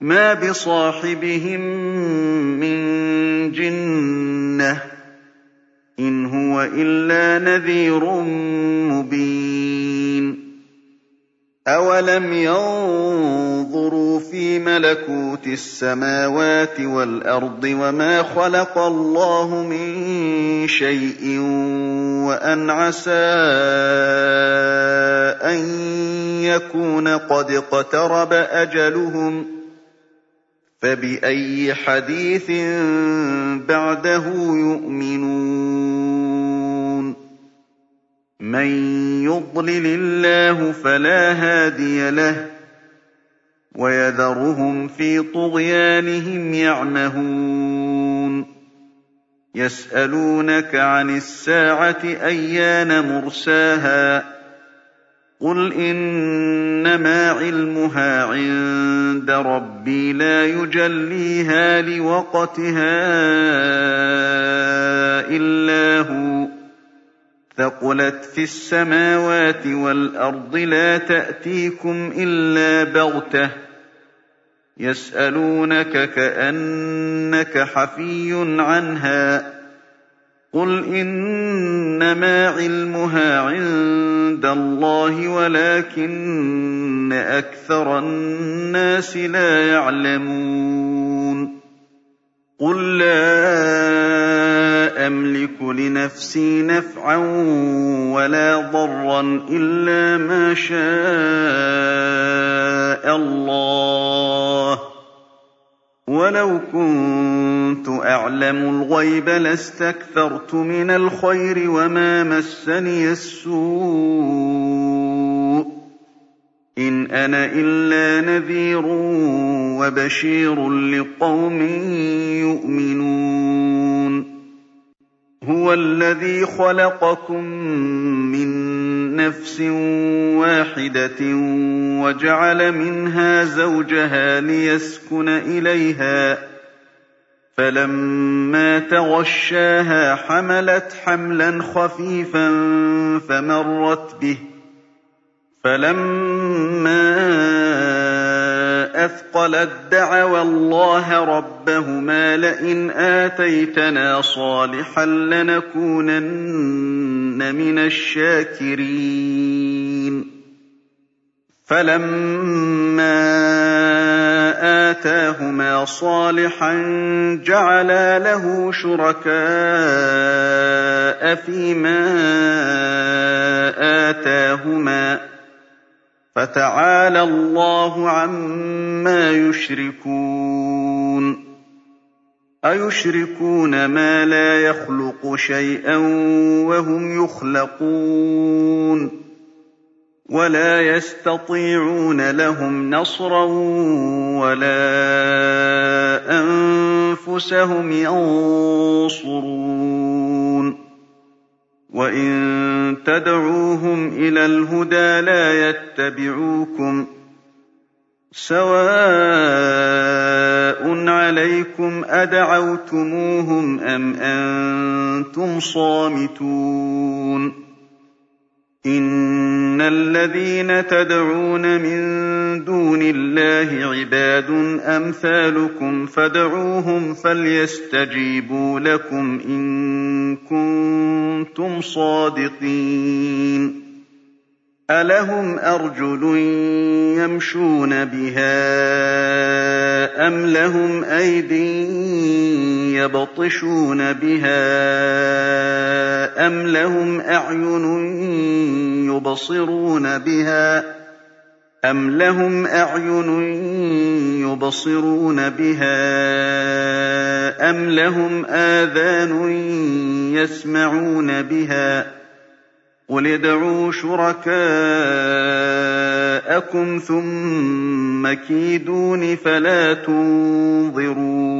مَا بِصَاحِبِهِم مِّن جِنَّةٍ ۚ إِنْ هُوَ إِلَّا نَذِيرٌ مُّبِينٌ أَوَلَمْ يَنظُرُوا فِي مَلَكُوتِ السَّمَاوَاتِ وَالْأَرْضِ وَمَا خَلَقَ اللَّهُ مِن شَيْءٍ وَأَنْ عَسَىٰ أَن يَكُونَ قَدِ اقْتَرَبَ أَجَلُهُمْ ۖ فَبِأَيِّ حَدِيثٍ بَعْدَهُ يُؤْمِنُونَ مَن يُضْلِلِ اللَّهُ فَلَا هَادِيَ لَهُ ۚ وَيَذَرُهُمْ فِي طُغْيَانِهِمْ يَعْمَهُونَ يَسْأَلُونَكَ عَنِ السَّاعَةِ أَيَّانَ مُرْسَاهَا ۖ قُلْ إِنَّمَا عِلْمُهَا عِندَ رَبِّي لَا يُجَلِّيهَا لِوَقْتِهَا إِلَّا هُوَ ۚ ثَقُلَتْ فِي السَّمَاوَاتِ وَالْأَرْضِ لَا تَأْتِيكُمْ إِلَّا بَغْتَةً ۗ يَسْأَلُونَكَ كَأَنَّكَ حَفِيٌّ عَنْهَا ۖ قُلْ إِنَّمَا عِلْمُهَا عِندَ اللَّهِ وَلَٰكِنَّ أَكْثَرَ النَّاسِ لَا يَعْلَمُونَ. قُل لَّا أَمْلِكُ لِنَفْسِي نَفْعًا وَلَا ضَرًّا إِلَّا مَا شَاءَ اللَّهُ ۗ. وَلَوْ كُنتُ أَعْلَمُ الْغَيْبَ لَاسْتَكْثَرْتُ مِنَ الْخَيْرِ وَمَا مَسَّنِيَ السُّوءُ ۚ. إِنْ أَنَا إِلَّا نَذِيرٌ وَبَشِيرٌ لِّقَوْمٍ يُؤْمِنُونَ. هُوَ الَّذِي خَلَقَكُم مِّن نَّفْسٍ وَاحِدَةٍ وَجَعَلَ مِنْهَا زَوْجَهَا لِيَسْكُنَ إِلَيْهَا ۖ فَلَمَّا تَغَشَّاهَا حَمَلَتْ حَمْلًا خَفِيفًا فَمَرَّتْ بِهِ ۖ فَلَمَّا أَثْقَلَت دَّعَوَا اللَّهَ رَبَّهُمَا لَئِنْ آتَيْتَنَا صَالِحًا لَّنَكُونَنَّ مِنَ الشَّاكِرِينَ. فَلَمَّا آتَاهُمَا صَالِحًا جَعَلَا لَهُ شُرَكَاءَ فِيمَا آتَاهُمَا ۚ فَتَعَالَى اللَّهُ عَمَّا يُشْرِكُونَ. أَيُشْرِكُونَ مَا لَا يَخْلُقُ شَيْئًا وَهُمْ يُخْلَقُونَ. وَلَا يَسْتَطِيعُونَ لَهُمْ نَصْرًا وَلَا أَنفُسَهُمْ يَنصُرُونَ. وَإِن تَدْعُوهُمْ إِلَى الْهُدَىٰ لَا يَتَّبِعُوكُمْ ۚ سَوَاءٌ عَلَيْكُمْ أَدَعَوْتُمُوهُمْ أَمْ أَنتُمْ صَامِتُونَ إِنَّ الَّذِينَ تَدْعُونَ مِن دُونِ اللَّهِ عِبَادٌ أَمْثَالُكُمْ فَادْعُوهُمْ فَلْيَسْتَجِيبُوا لَكُمْ إِن كُنتُمْ صَادِقِينَ أَلَهُمْ أَرْجُلٌ يَمْشُونَ بِهَا أَمْ لَهُمْ أَيْدٍ يَبْطِشُونَ بِهَا أَمْ لَهُمْ أَعْيُنٌ يُبْصِرُونَ بِهَا أَمْ لَهُمْ أَعْيُنٌ يُبْصِرُونَ بِهَا أَمْ لَهُمْ آذَانٌ يَسْمَعُونَ بِهَا ۗ قُلِ ادْعُوا شُرَكَاءَكُمْ ثُمَّ كِيدُونِ فَلَا تُنظِرُونِ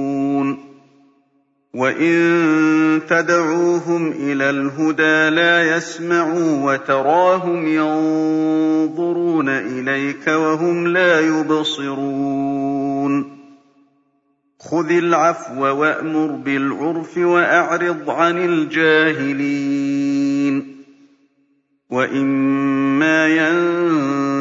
وَإِن تَدْعُوهُمْ إِلَى الْهُدَىٰ لَا يَسْمَعُوا وَتَرَاهُمْ يَنظُرُونَ إِلَيْكَ وَهُمْ لَا يُبْصِرُونَ خُذِ الْعَفْوَ وَأْمُرْ بِالْعُرْفِ وَأَعْرِضْ عَنِ الْجَاهِلِينَ وَإِمَّا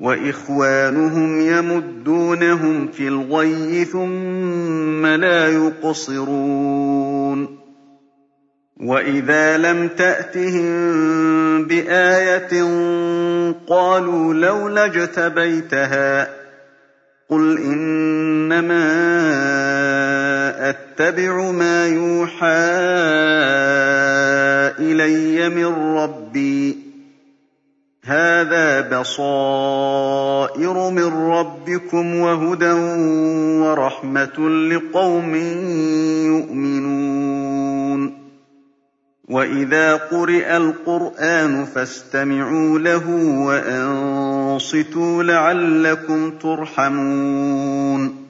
وَإِخْوَانُهُمْ يَمُدُّونَهُمْ فِي الْغَيِّ ثُمَّ لَا يُقْصِرُونَ. وَإِذَا لَمْ تَأْتِهِم بِآيَةٍ قَالُوا لَوْلَا اجْتَبَيْتَهَا ۚ قُلْ إِنَّمَا أَتَّبِعُ مَا يُوحَىٰ إِلَيَّ مِن رَّبِّي ۚ. هَٰذَا بَصَائِرُ مِن رَّبِّكُمْ وَهُدًى وَرَحْمَةٌ لِّقَوْمٍ يُؤْمِنُونَ. وَإِذَا قُرِئَ الْقُرْآنُ فَاسْتَمِعُوا لَهُ وَأَنصِتُوا لَعَلَّكُمْ تُرْحَمُونَ.